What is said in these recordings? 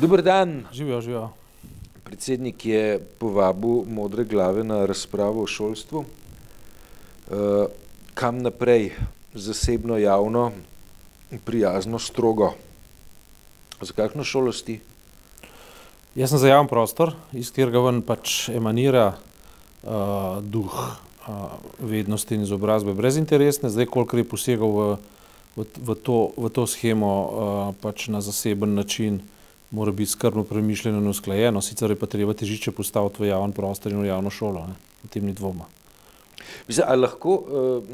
Dober dan. Živijo, živijo. Predsednik je povabil modre glave na razpravo o šolstvu. Uh, kam naprej? Zasebno, javno, prijazno, strogo. Za kakšno šolo si? Jaz sem za javni prostor, iz katerega ven pač emanira uh, duh uh, vednosti in izobrazbe brezinteresne. Zdaj, koliko je posegal v, v, v, to, v to schemo uh, pač na zaseben način, mora biti skrbno premišljeno in usklajeno, sicer je pa treba težišče postaviti v javni prostor in v javno šolo, ne? v tem ni dvoma. Mislim, ali lahko uh,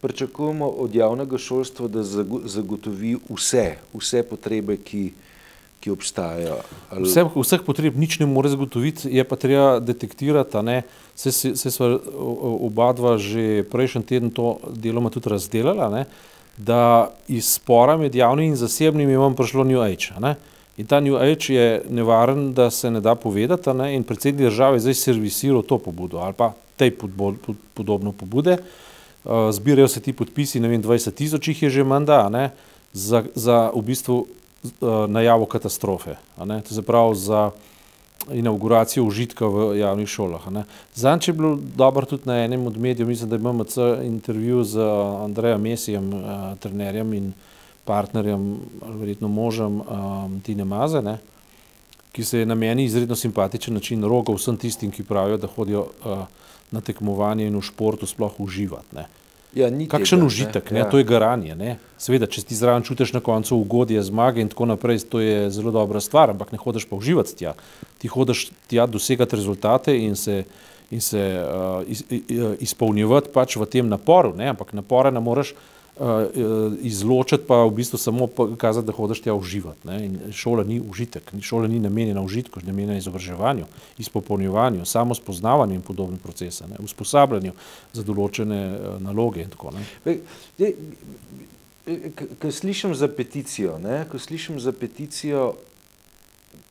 pričakujemo od javnega šolstva, da zagotovi vse, vse potrebe, ki, ki obstajajo? Ali... Vse, vseh potreb nič ne more zagotoviti, je pa treba detektirati. Se, se, se smo oba dva že prejšnji teden to deloma tudi razdelala, ne? da iz spora med javnim in zasebnim je vam prišlo New Age. Ne? In ta New Age je nevaren, da se ne da povedati ne? in predsednik države je zdaj servisiral to pobudo ali pa tej podobno pobude. Uh, zbirajo se ti podpisi, ne vem, 20 tisoč jih je že manda, ne, za, za v bistvu uh, najavo katastrofe, to se pravi za inauguracijo užitka v javnih šolah. Zanč je bilo dobro tudi na enem od medijev, mislim, da imamo cel intervju z Andrejem Mesijem, uh, trenerjem in partnerjem, verjetno možem um, Tine Maze, ne, ki se je na meni izredno simpatičen način rogal vsem tistim, ki pravijo, da hodijo uh, na tekmovanje in v športu sploh uživati. Ja, Kakšen tega, užitek, ne? Ja. to je garanje. Ne? Seveda, če ti zraven čutiš na koncu ugodje, zmage in tako naprej, to je zelo dobra stvar, ampak ne hodiš pa uživati tja. Ti hodiš tja dosegati rezultate in se, in se uh, iz, izpolnjevati pač v tem naporu, ne? ampak napore ne moreš izločiti, pa v bistvu samo kazati, da hodiš tja uživati. Ne? In šola ni užitek, šola ni namenjena užitku, je namenjena izobraževanju, izpopolnjevanju, samo spoznavanju in podobnih procesov, usposabljanju za določene uh, naloge in tako naprej. Ko slišim za peticijo, ne, ko slišim za peticijo,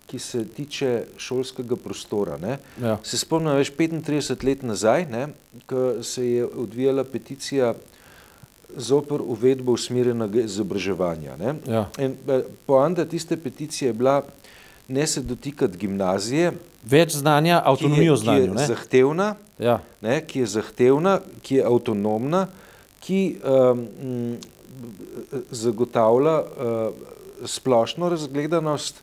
ki se tiče šolskega prostora, ne, ja. se spomnim več 35 let nazaj, ne, ko se je odvijala peticija zoper uvedbo usmerjenega izobraževanja. Ja. Poanta tiste peticije je bila ne se dotikati gimnazije, več znanja, avtonomijo znanja. Ki je zahtevna, ja. ne, ki je zahtevna, ki je avtonomna, ki um, zagotavlja uh, splošno razgledanost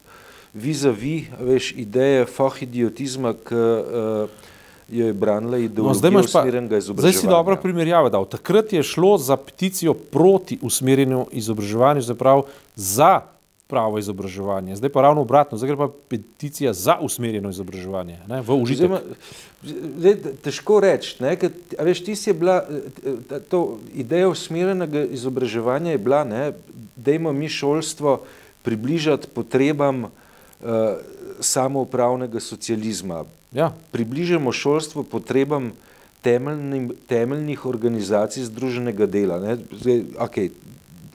vizavi, veš, ideje fahidiotizma, ki uh, jo je branila ideologija no, usmerjenega izobraževanja. Zdaj si dobro primerjava dal. Takrat je šlo za peticijo proti usmerjenju izobraževanju, zaprav za pravo izobraževanje. Zdaj pa ravno obratno, zdaj gre pa peticija za usmerjeno izobraževanje, ne, v užitek. Zdaj, težko reči, ne, ker, veš, ti si je bila, to ideja usmerjenega izobraževanja je bila, ne, dejmo mi šolstvo približati potrebam uh, samoupravnega socializma. Ja. Približamo šolstvo potrebam temeljnim, temeljnih organizacij združenega dela. Ne. Zdaj, okay,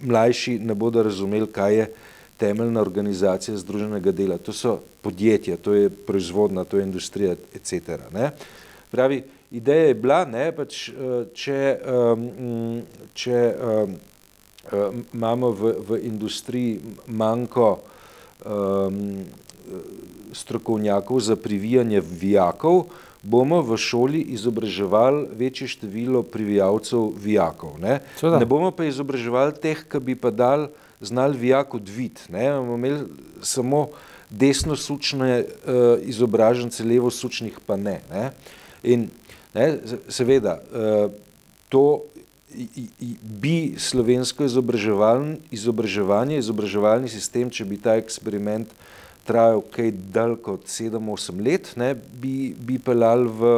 mlajši ne bodo razumeli, kaj je temeljna organizacija združenega dela. To so podjetja, to je proizvodna, to je industrija, etc. Ne. Pravi, ideja je bila, ne, pač, če, če imamo v, v industriji manjko um, strokovnjakov za privijanje vijakov, bomo v šoli izobraževali večje število privijalcev vijakov. Ne, ne bomo pa izobraževali teh, ki bi pa dal znali vijak odvit. Ne, bomo imeli samo desno sučne uh, izobražence, levo sučnih pa ne. ne. In ne, seveda, uh, to bi slovensko izobraževanje, izobraževalni sistem, če bi ta eksperiment trajal kaj dalj kot 7-8 let, ne, bi, bi pelal v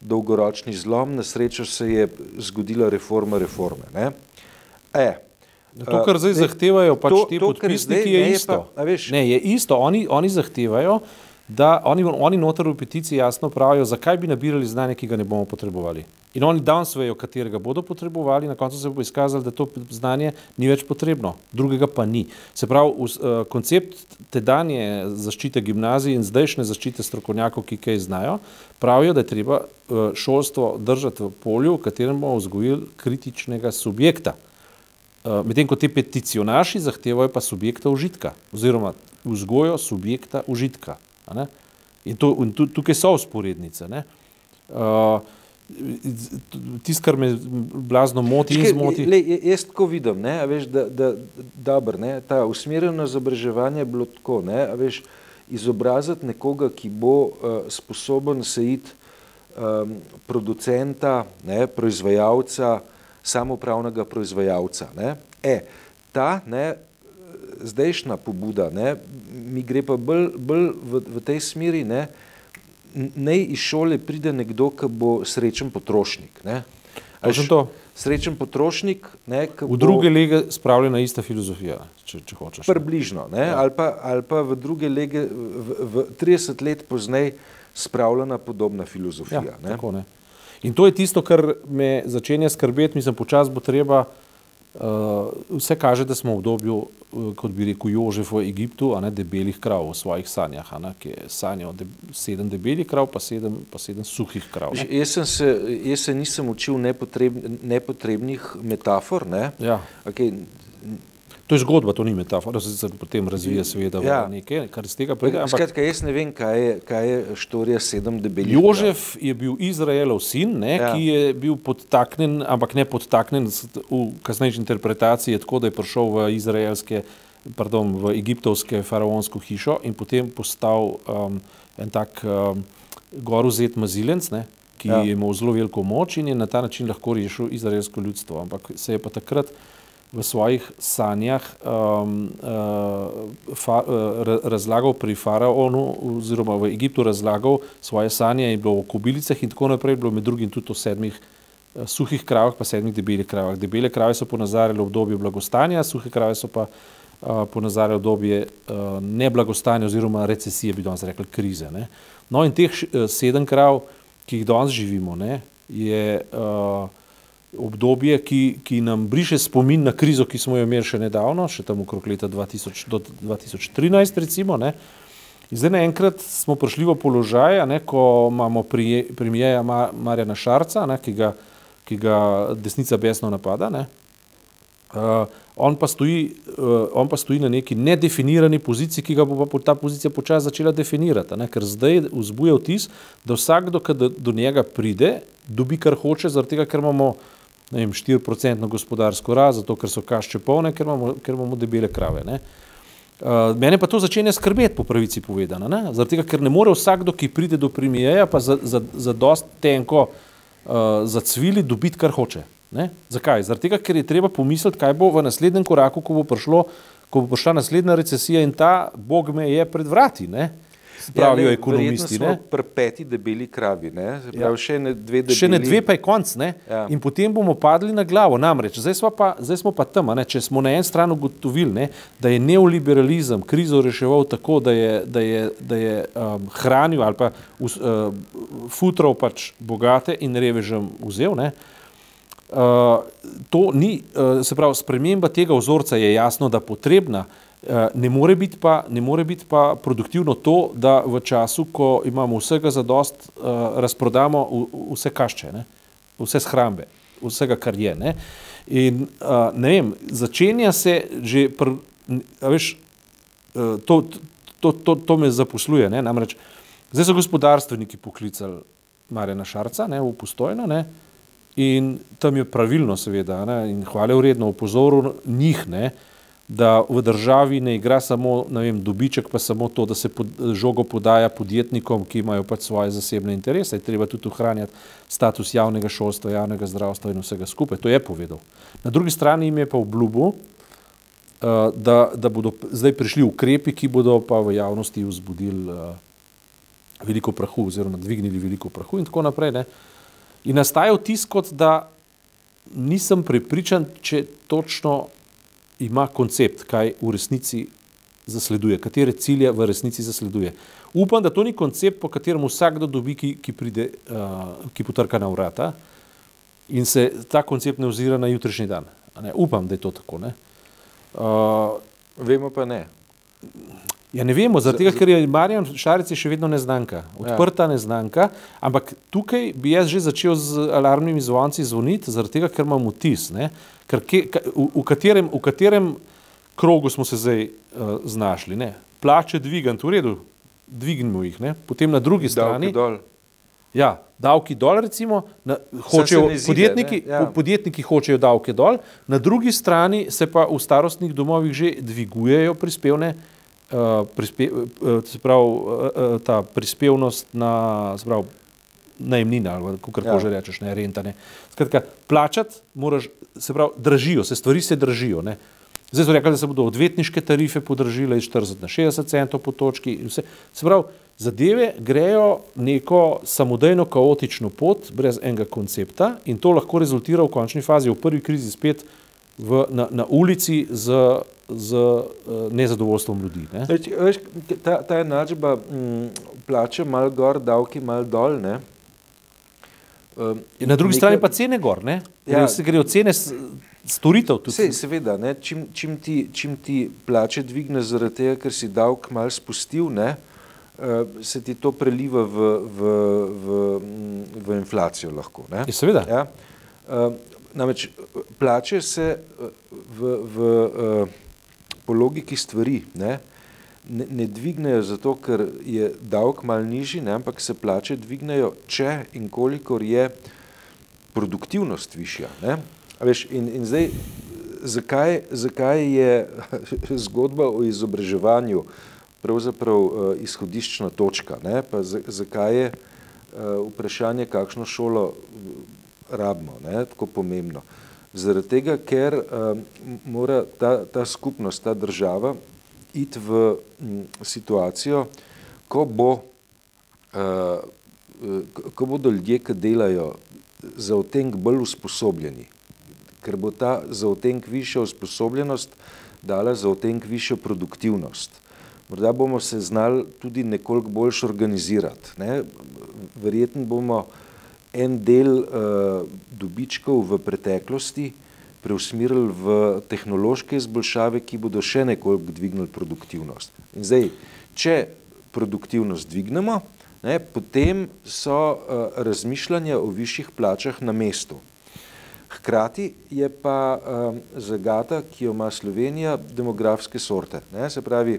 dolgoročni zlom. Na srečo se je zgodila reforma reforme. Ne. E, to, kar zdaj zahtevajo, pač to, ti podpisniki, je isto. Je, pa, veš, ne, je isto. Oni, oni zahtevajo, da oni, oni noter v peticiji jasno pravijo, zakaj bi nabirali znanje, ki ga ne bomo potrebovali. In oni danes vejo, katerega bodo potrebovali, na koncu se bo izkazalo, da to znanje ni več potrebno, drugega pa ni. Se pravi, uh, koncept tedanje zaščite gimnazije in zdajšnje zaščite strokovnjakov, ki kaj znajo, pravijo, da je treba uh, šolstvo držati v polju, v katerem bomo vzgojili kritičnega subjekta. Uh, Medtem ko ti peticionaši zahtevajo pa subjekta užitka oziroma vzgojo subjekta užitka. In, to, in tu, tukaj so usporednice. ne. Uh, Tisto, kar me blazno moti in Škaj, zmoti. Le, jaz tako vidim, ne, veš, da, da, dobro, ne, ta usmerjeno izobraževanje je bilo tako, ne, veš, izobraziti nekoga, ki bo uh, sposoben se iti um, producenta, ne, proizvajalca, samopravnega proizvajalca. Ne. E, ta ne, zdajšnja pobuda ne, mi gre pa bolj, bolj v, v tej smeri, ne, naj iz šole pride nekdo, ki bo srečen potrošnik. Ne. Točno to. Srečen potrošnik, ne, V druge lege spravljena ista filozofija, če, če hočeš. približno, ne, ja. ali, pa, ali pa v druge lege, v, v 30 let pozneje spravljena podobna filozofija. Ja, ne. tako, ne. In to je tisto, kar me začenja skrbeti, mislim, počasi bo treba. Uh, vse kaže, da smo v obdobju, uh, kot bi rekel Jožef v Egiptu, a ne debelih krav v svojih sanjah, a ne, ki je sanjal de, sedem debelih krav, pa sedem, pa sedem suhih krav. Ne. Jaz, sem se, jaz se nisem učil nepotreb, nepotrebnih metafor. Ne. Ja. Okay. To je zgodba, to ni metafora, se se potem razvija seveda Ja. nekaj, kar iz tega pride. Ampak Skratka, jaz ne vem, kaj je, kaj je štorija sedem debelih. Jožef je bil Izraelov sin, ne, Ja. ki je bil podtaknjen, ampak ne podtaknjen s- v kasnejši interpretaciji, tako da je prišel v izraelske, pardon, v egiptovske faraonsko hišo in potem postal um, en tak um, goruzet mazilenc, ne, ki ja. je imel zelo veliko moč in je na ta način lahko rešil izraelsko ljudstvo. Ampak se je pa takrat v svojih sanjah um, uh, fa, uh, ra- razlagal pri faraonu, oziroma v Egiptu razlagal svoje sanje, je bilo o kobilicah in tako naprej, bilo med drugim tudi o sedmih uh, suhih kravah, pa sedmih debelih kravah. Debele krave so ponazarjale obdobje blagostanja, suhe krave so pa uh, ponazarjale obdobje uh, neblagostanja oziroma recesije, bi danes rekli krize. Ne. No in teh š- eh, sedem krav, ki jih danes živimo, ne, je uh, obdobje, ki, ki nam briše spomin na krizo, ki smo jo imeli še nedavno, še tam okrog leta 2000 do 2013, recimo. Ne. In zdaj naenkrat smo prišli v položaj, ne, ko imamo prije- premijeja Ma- Marjana Šarca, ne, ki, ga, ki ga desnica besno napada. Ne. Uh, on, pa stoji, uh, on pa stoji na neki nedefinirani poziciji, ki ga bo pa ta pozicija počasi začela definirati. Ne? Ker zdaj vzbuja vtis, da vsakdo, ki do, njega pride, dobi kar hoče, zaradi tega, ker imamo ne vem, 4% gospodarsko rast, zato ker so kašče polne, ker imamo, ker imamo debele krave. Ne? Uh, mene pa to začenja skrbeti, po pravici povedano. ne. Zaradi tega, ker ne more vsakdo, ki pride do premijeja, pa za, za, za dost tenko uh, zacvili, dobiti, kar hoče. Ne? Zakaj? Zaradi tega, ker je treba pomisliti, kaj bo v naslednjem koraku, ko bo, prišlo, ko bo prišla naslednja recesija in ta, bog me je pred vrati, ne? Pravijo ja, ekonomisti. Smo Ne? pri peti debeli kravi, ne? Se pravi, ja. še ne dve debeli. Še ne dve, pa je konc, ne? Ja. In potem bomo padli na glavo. Namreč, zdaj smo pa, zdaj smo pa tam, ne? če smo na eni strani ugotovili, ne, da je neoliberalizem krizo reševal tako, da je, da je, da je um, hranil ali pa uh, futral pač bogate in revežem vzel. Ne? Uh, to ni, uh, se pravi, sprememba tega vzorca je jasno, da potrebna. Uh, ne more biti pa, ne more biti pa produktivno to, da v času, ko imamo vsega za dost, uh, razprodamo vse kašče, ne? vse shrambe, vsega, kar je. Ne? In uh, ne vem, začenja se že, pr, veš, to, to, to, to me zaposluje. Ne? Namreč zdaj so gospodarstveniki poklicali Marjana Šarca ne, v postojno. Ne? In tam je pravilno, seveda, ne, in hvale vredno opozoril njih, ne, da v državi ne igra samo ne vem, dobiček, pa samo to, da se pod, žogo podaja podjetnikom, ki imajo pač svoje zasebne interese. Je treba tudi ohranjati status javnega šolstva, javnega zdravstva in vsega skupaj. To je povedal. Na drugi strani jim je pa obljubil, uh, da, da bodo zdaj prišli ukrepi, ki bodo pa v javnosti vzbudili uh, veliko prahu, oziroma dvignili veliko prahu, in tako naprej. Ne. In nastaja vtis, kot da nisem prepričan, če točno ima koncept, kaj v resnici zasleduje, katere cilje v resnici zasleduje. Upam, da to ni koncept, po katerem vsakdo dobi, ki, ki pride, uh, ki potrka na vrata in se ta koncept ne ozira na jutrišnji dan. Ne? Upam, da je to tako. Ne? Uh, Vemo pa ne. Ja, ne vemo, zaradi tega, ker je Marjan Šarec je še vedno neznanka, odprta ja. neznanka, ampak tukaj bi jaz že začel z alarmnimi zvonci zvoniti, zaradi tega, ker imam vtis, ne, ker ke, ka, v, v, katerem, v katerem krogu smo se zdaj uh, znašli. Ne. Plače dvigant, v redu, dvignimo jih, ne. potem na drugi strani. Ja, davki dol, recimo, na, hočejo, zide, podjetniki, ja. podjetniki hočejo davke dol, na drugi strani se pa v starostnih domovih že dvigujejo prispevne, uh, prispe, uh, prav, uh, ta prispevnost na prav, najemnina, ali kako ja. že rečeš, ne renta. Ne. Skratka, plačati moraš, se pravi, dražijo, se stvari se dražijo. Ne. Zdaj so rekli, da se bodo odvetniške tarife podražile iz 40 na 60 centov po točki. Se pravi, zadeve grejo neko samodejno, kaotično pot, brez enega koncepta in to lahko rezultira v končni fazi, v prvi krizi spet v, na, na ulici z, z uh, nezadovoljstvom ljudi. Ne? Veš, ta, ta enačba mm, plače mal gor, davki mal dol. Ne? Um, na drugi nekaj... strani pa cene gor, ne? Ja, se grejo cene storitev. Sej, seveda, ne? Čim, čim, ti, čim ti plače dvigne zaradi tega, ker si davek mal spustil, ne? Uh, se ti to preliva v, v, v, v inflacijo lahko. Ne? Je, seveda. Ja? Uh, namreč plače se v, v, uh, po logiki stvari ne? Ne, ne dvignejo zato, ker je davek mal nižji, ne, ampak se plače dvignejo, če in kolikor je produktivnost višja. Ne. Veš, in, in zdaj, zakaj, zakaj je zgodba o izobraževanju pravzaprav uh, izhodiščna točka, ne, pa zakaj je uh, vprašanje, kakšno šolo rabimo, ne, tako pomembno. Zaradi tega, ker uh, mora ta, ta skupnost, ta država iti v situacijo, ko, bo, uh, ko bodo ljudje, ki delajo za otenk bolj usposobljeni, ker bo ta za otenk višja usposobljenost dala za otenk višjo produktivnost. Morda bomo se znali tudi nekoliko boljš organizirati. Ne? Verjetno bomo en del uh, dobičkov v preteklosti preusmerili v tehnološke izboljšave, ki bodo še nekoliko dvignili produktivnost. In zdaj, če produktivnost dvignemo, ne, potem so uh, razmišljanja o višjih plačah na mestu. Hkrati je pa um, zagata, ki jo ima Slovenija, demografske sorte. Ne, se pravi,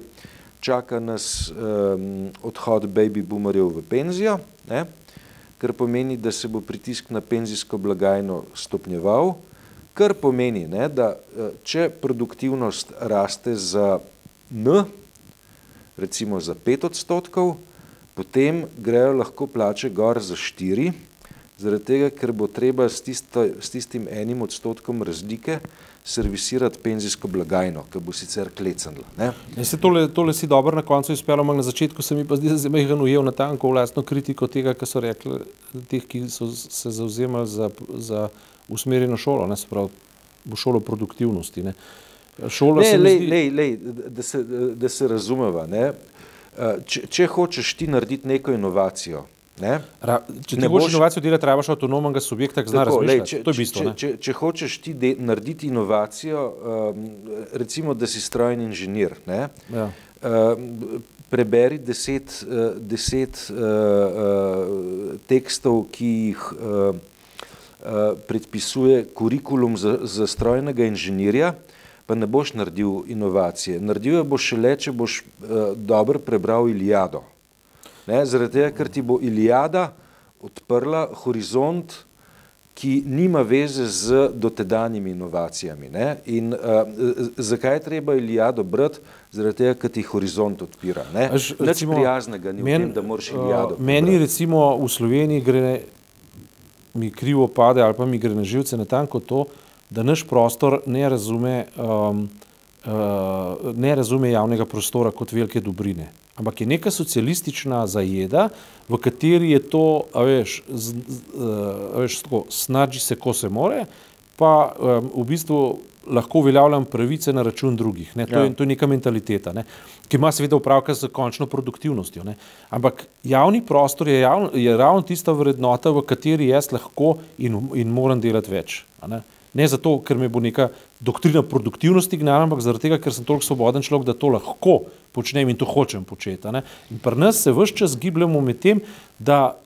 čaka nas um, odhod baby boomerjev v penzijo, ne, kar pomeni, da se bo pritisk na penzijsko blagajno stopnjeval, kar pomeni, ne, da eh, če produktivnost raste za N, recimo za 5 odstotkov, potem grejo lahko plače gor za 4, zaradi tega, ker bo treba s, tisto, s tistim enim odstotkom razlike servisirati penzijsko blagajno, ki bo sicer klecnila. Ja, tole, tole si dobro na koncu izpelo, ampak na začetku se mi pa zdi, da se je ujel na tanko vlastno kritiko tega, kar so rekli, teh, ki so se zauzemali za, za usmerjeno šolo, ne se pravi, šolo produktivnosti. Ne. Šola ne, lej, zdi... lej, lej, da, se, da se razumeva. Ne. Če, če hočeš ti narediti neko inovacijo, ne, Ra, če ne boš inovacijo delati, trebaš avtonomnega subjekta, ki zna razmišljati. To je bistvo. Če, če, če hočeš ti de, narediti inovacijo, um, recimo, da si strojni inženir, ne, ja. um, preberi deset, uh, deset uh, uh, tekstov, ki jih uh, Eh, predpisuje kurikulum za, za strojnega inženirja, pa ne boš naredil inovacije. Naredil jo boš šele, če boš uh, dobro prebral Iliado. Ne, zaradi tega, ker ti bo Iliada odprla horizont, ki nima veze z dotedanjimi inovacijami. Ne? In uh, zakaj je treba Iliado brati? Zaradi tega, ker ti horizont odpira. Nič prijaznega ni men, v tem, da moraš Iliado. Uh, meni recimo v Sloveniji gre mi krivo pade ali pa mi gre na živce na tanko to, da naš prostor ne razume, um, uh, ne razume javnega prostora kot velike dobrine. Ampak je neka socialistična zajeda, v kateri je to, a veš, z, z, a veš tako, snaži se, ko se more, pa um, v bistvu lahko uveljavljam pravice na račun drugih. Ne? To, ja. je, to je neka mentaliteta, ne? ki ima seveda upravka z končno produktivnostjo. Ne? Ampak javni prostor je, javno, je ravno tista vrednota, v kateri jaz lahko in, in moram delati več. Ne? Ne zato, ker me bo neka doktrina produktivnosti gnala, ampak zaradi tega, ker sem toliko svoboden človek, da to lahko počnem in to hočem početi. In pri nas se vse čas gibljamo med tem, da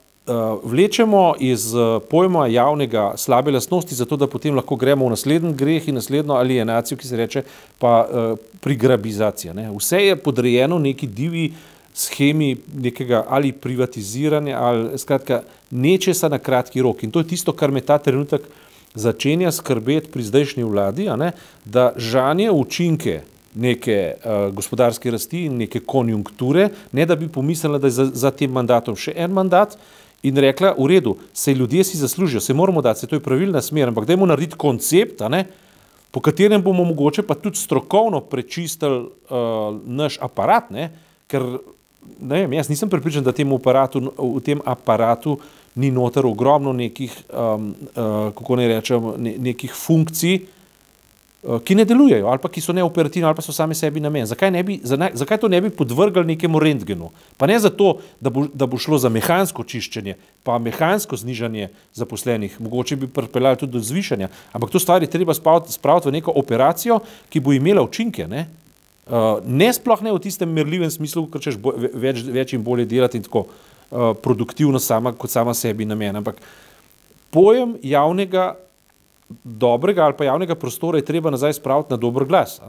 vlečemo iz uh, pojma javnega slabe lastnosti, zato da potem lahko gremo v naslednji greh in naslednjo alienacijo, ki se reče pa uh, prigrabizacija. Ne. Vse je podrejeno neki divi schemi nekega ali privatiziranja ali skratka nečesa na kratki rok. In to je tisto, kar me ta trenutek začenja skrbeti pri zdajšnji vladi, ne, da žanje učinke neke uh, gospodarske rasti in neke konjunkture, ne da bi pomislila, da je za, za tem mandatom še en mandat in rekla, v redu, se ljudje si zaslužijo, se moramo dati, se to je pravilna smer, ampak dajmo narediti koncept, ne, po katerem bomo mogoče pa tudi strokovno prečistili uh, naš aparat, ne, ker ne vem, jaz nisem pripričan, da aparatu, v tem aparatu ni noter ogromno nekih, um, uh, kako ne rečem, ne, nekih funkcij, Eh, ki ne delujejo ali pa ki so neoperativni ali pa so sami sebi namen. Zakaj, ne bi, zakaj to ne bi podvrgli nekemu rentgenu? Pa ne zato, da bo, da bo šlo za mehansko čiščenje, pa mehansko znižanje zaposlenih, mogoče bi pripeljali tudi do zvišanja, ampak to stvari treba spraviti v neko operacijo, ki bo imela učinke. Ne? Uh, ne sploh ne v tistem merljivem smislu, ker češ več, več in bolje delati in tako uh, produktivno sama, kot sama sebi namen. Ampak pojem javnega dobrega ali pa javnega prostora je treba nazaj spraviti na dober glas.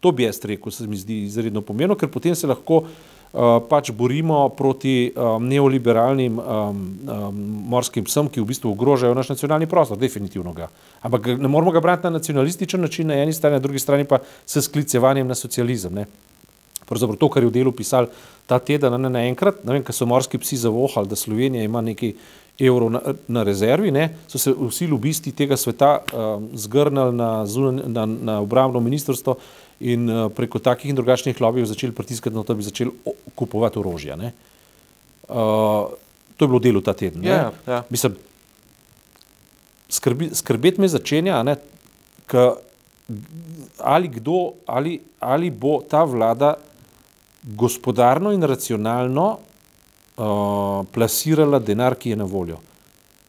To bi jaz rekel, se mi zdi izredno pomembno, ker potem se lahko uh, pač borimo proti um, neoliberalnim um, um, morskim psom, ki v bistvu ogrožajo naš nacionalni prostor, definitivno ga. Ampak ne moramo ga braniti na nacionalističen način, na eni strani, na drugi strani pa s sklicevanjem na socializem. Ne? Pravzaprav to, kar je v delu pisal ta teden, ne naenkrat, ne vem, ker so morski psi zavohali, da Slovenija ima neki evrov na, na rezervi, ne, so se vsi lobisti tega sveta um, zgrnili na, na, na obrambno ministrstvo in uh, preko takih in drugačnih lobijev začeli pritiskati na to, da bi začeli kupovati orožje. Uh, to je bilo delo ta teden. Ja, ja. Mislim, skrbi, skrbeti me začenja, ne, ka, ali, kdo, ali, ali bo ta vlada gospodarno in racionalno uh, plasirala denar, ki je na voljo.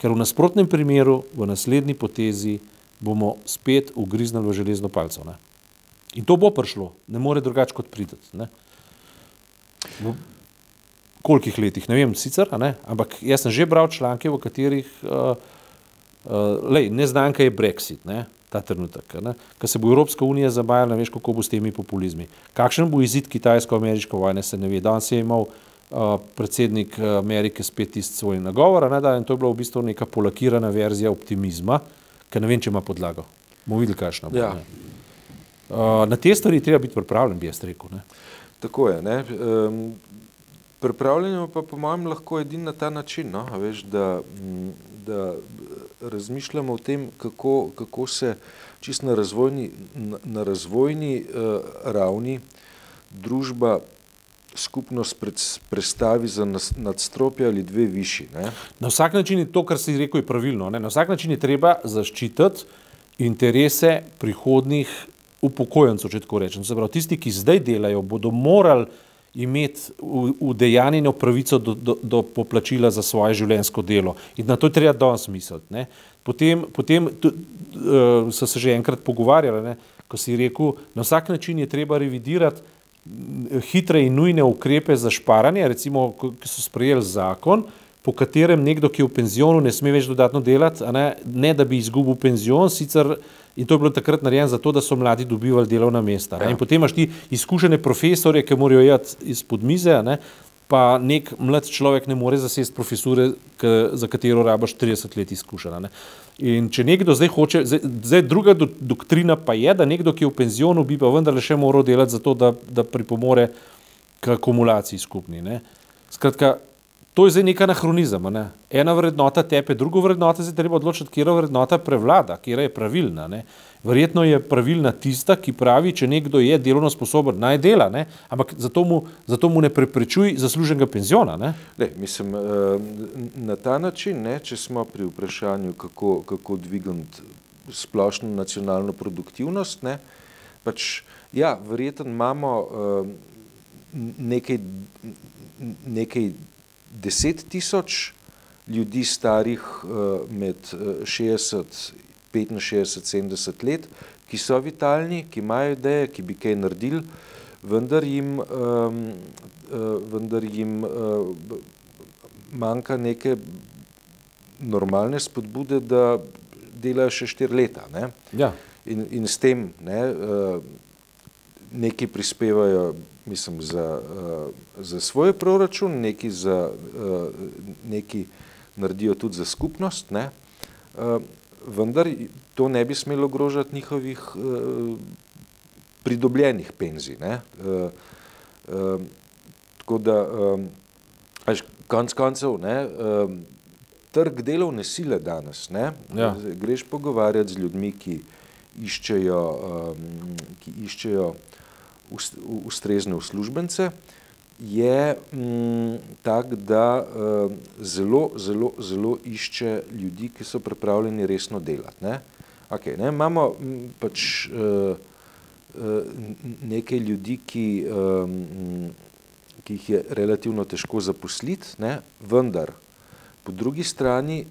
Ker v nasprotnem primeru, v naslednji potezi, bomo spet ugriznili v železno palco. Ne? In to bo prišlo, ne more drugače kot priti. V kolikih letih, ne vem, sicer, ne? ampak jaz sem že bral članke, v katerih uh, uh, lej, neznanka je Brexit. Ne? Ta trenutek, ko se bo Evropska unija zabajala, ne veš, kako bo s temi populizmi. Kakšen bo izid kitajsko-ameriške vojne, se ne ve. Danes je imel uh, predsednik Amerike spet tisti svoj nagovor, ne, da, in to je bila v bistvu neka polakirana verzija optimizma, ki ne vem, če ima podlago. Bomo videli, kakšno bo. Ja. Uh, na te stvari treba biti pripravljen, bi jaz rekel. Ne. Tako je. Um, pripravljeno pa po mojem lahko edin na ta način, no? veš, da, da razmišljamo o tem, kako, kako se čist na razvojni, na, na razvojni uh, ravni družba skupnost predstavi za nadstropje ali dve višji. Ne? Na vsak način je to, kar si rekel, je pravilno. Ne? Na vsak način je treba zaščititi interese prihodnih upokojencev, če tako rečem. Se pravi, tisti, ki zdaj delajo, bodo morali imeti udejanjeno pravico do, do, do poplačila za svoje življenjsko delo. In na to je treba danes misliti. Potem, potem uh, so se že enkrat pogovarjali, ne? ko si rekel, na vsak način je treba revidirati hitre in nujne ukrepe za šparanje, recimo, ki so sprejeli zakon, po katerem nekdo, ki je v penzionu, ne sme več dodatno delati, ne, ne da bi izgubil penzion, sicer in to je bilo takrat narejeno zato, da so mladi dobivali delovna mesta. Ja. In potem imaš ti izkušene profesore, ki morajo jeti izpod mize, ne, pa nek mlad človek ne more zasesti profesure, k, za katero rabaš 30 let izkušena. Ne. In če nekdo zdaj hoče, zdaj, zdaj druga do, doktrina pa je, da nekdo, ki je v penzionu, bi pa vendarle še moral delati za to, da, da pripomore k akumulaciji skupni. Ne. Skratka, to je zdaj neka anahronizem. Ne. Ena vrednota tepe, drugo vrednota, zdaj treba odločiti, kje vrednota prevlada, kje je pravilna. Ne. Verjetno je pravilna tista, ki pravi, če nekdo je delovno sposoben, naj dela, ne? ampak zato mu, zato mu ne preprečuj zasluženega penziona. Ne? Ne, mislim, eh, na ta način, ne, če smo pri vprašanju, kako, kako dvigati splošno nacionalno produktivnost, ne, pač, ja, verjetno imamo eh, nekaj, nekaj deset tisoč ljudi starih eh, med 60 65, 70 let, ki so vitalni, ki imajo ideje, ki bi kaj naredili, vendar jim, um, uh, vendar jim uh, manjka neke normalne spodbude, da delajo še štiri leta. Ne? Ja. In, in s tem ne, neki prispevajo, mislim, za, za svoj proračun, neki, za, neki naredijo tudi za skupnost, ne? vendar to ne bi smelo ogrožati njihovih pridobljenih penzij. Ne? Tako da, až konc koncev, ne, trg delovne sile danes, ne, Ja. greš pogovarjati z ljudmi, ki iščejo, um, ki iščejo ust, ustrezne uslužbence, je um, tak, da um, zelo, zelo, zelo išče ljudi, ki so pripravljeni resno delati. Ne. Okay, ne, imamo m, pač uh, uh, nekaj ljudi, ki, um, ki jih je relativno težko zaposliti, ne, vendar po drugi strani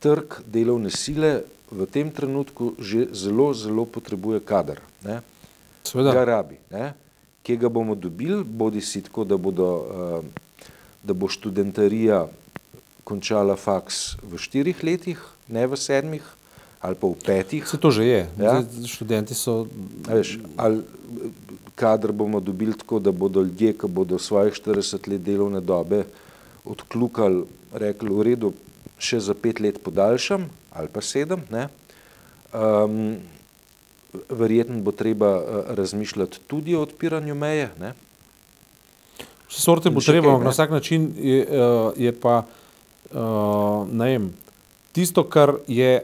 trg delovne sile v tem trenutku že zelo, zelo potrebuje kader. Ne? Seveda. Ga rabi. Ne? Kje ga bomo dobili, bodi si tako, da, bodo, uh, da bo študentarija končala faks v štirih letih, ne v sedmih ali pa v petih. Se to že je. Ja. Zdaj, študenti so. A Veš, ali kader bomo dobili tako, da bodo ljudje, ki bodo svojih 40 let delovne dobe odkljukali, rekli, v redu, še za pet let podaljšam ali pa sedem. Ne? Um, verjetno bo treba uh, razmišljati tudi o odpiranju meje. Ne? Vse sorte bo treba, ampak na vsak način je, uh, je pa, uh, ne vem, tisto, kar je,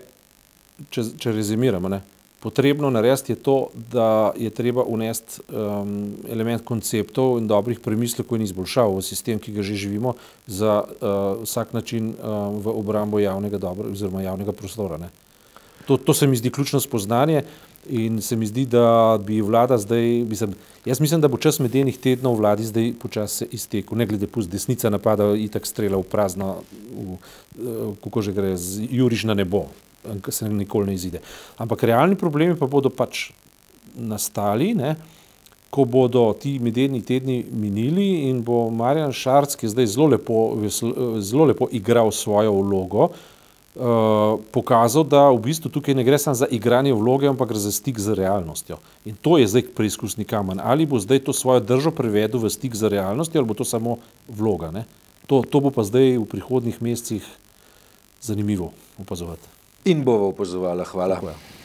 če, če rezimiramo, ne, potrebno narediti, je to, da je treba unesti um, element konceptov in dobrih premislekov in izboljšav v sistem, ki ga že živimo, za uh, vsak način uh, v obrambo javnega dobra oziroma javnega prostora. Ne. To, to se mi zdi ključno spoznanje in se mi zdi, da bi vlada zdaj, mislim, jaz mislim, da bo čas medenih tednov vladi zdaj počasi iztekel, ne glede pust, desnica napada itak strela v prazno, eh, kako že gre, juriš na nebo, ki se nikoli ne izide. Ampak realni problemi pa bodo pač nastali, ne, ko bodo ti medeni tedni minili in bo Marjan Šarc, ki je zdaj zelo lepo, zelo lepo igral svojo vlogo, uh, pokazal, da v bistvu tukaj ne gre samo za igranje vloge, ampak za stik z realnostjo. In to je zdaj preizkusni kamen. Ali bo zdaj to svojo držo prevedel v stik z realnostjo, ali bo to samo vloga. Ne? To, to bo pa zdaj v prihodnih mesecih zanimivo opazovati. In bova opazovala. Hvala. Hvala.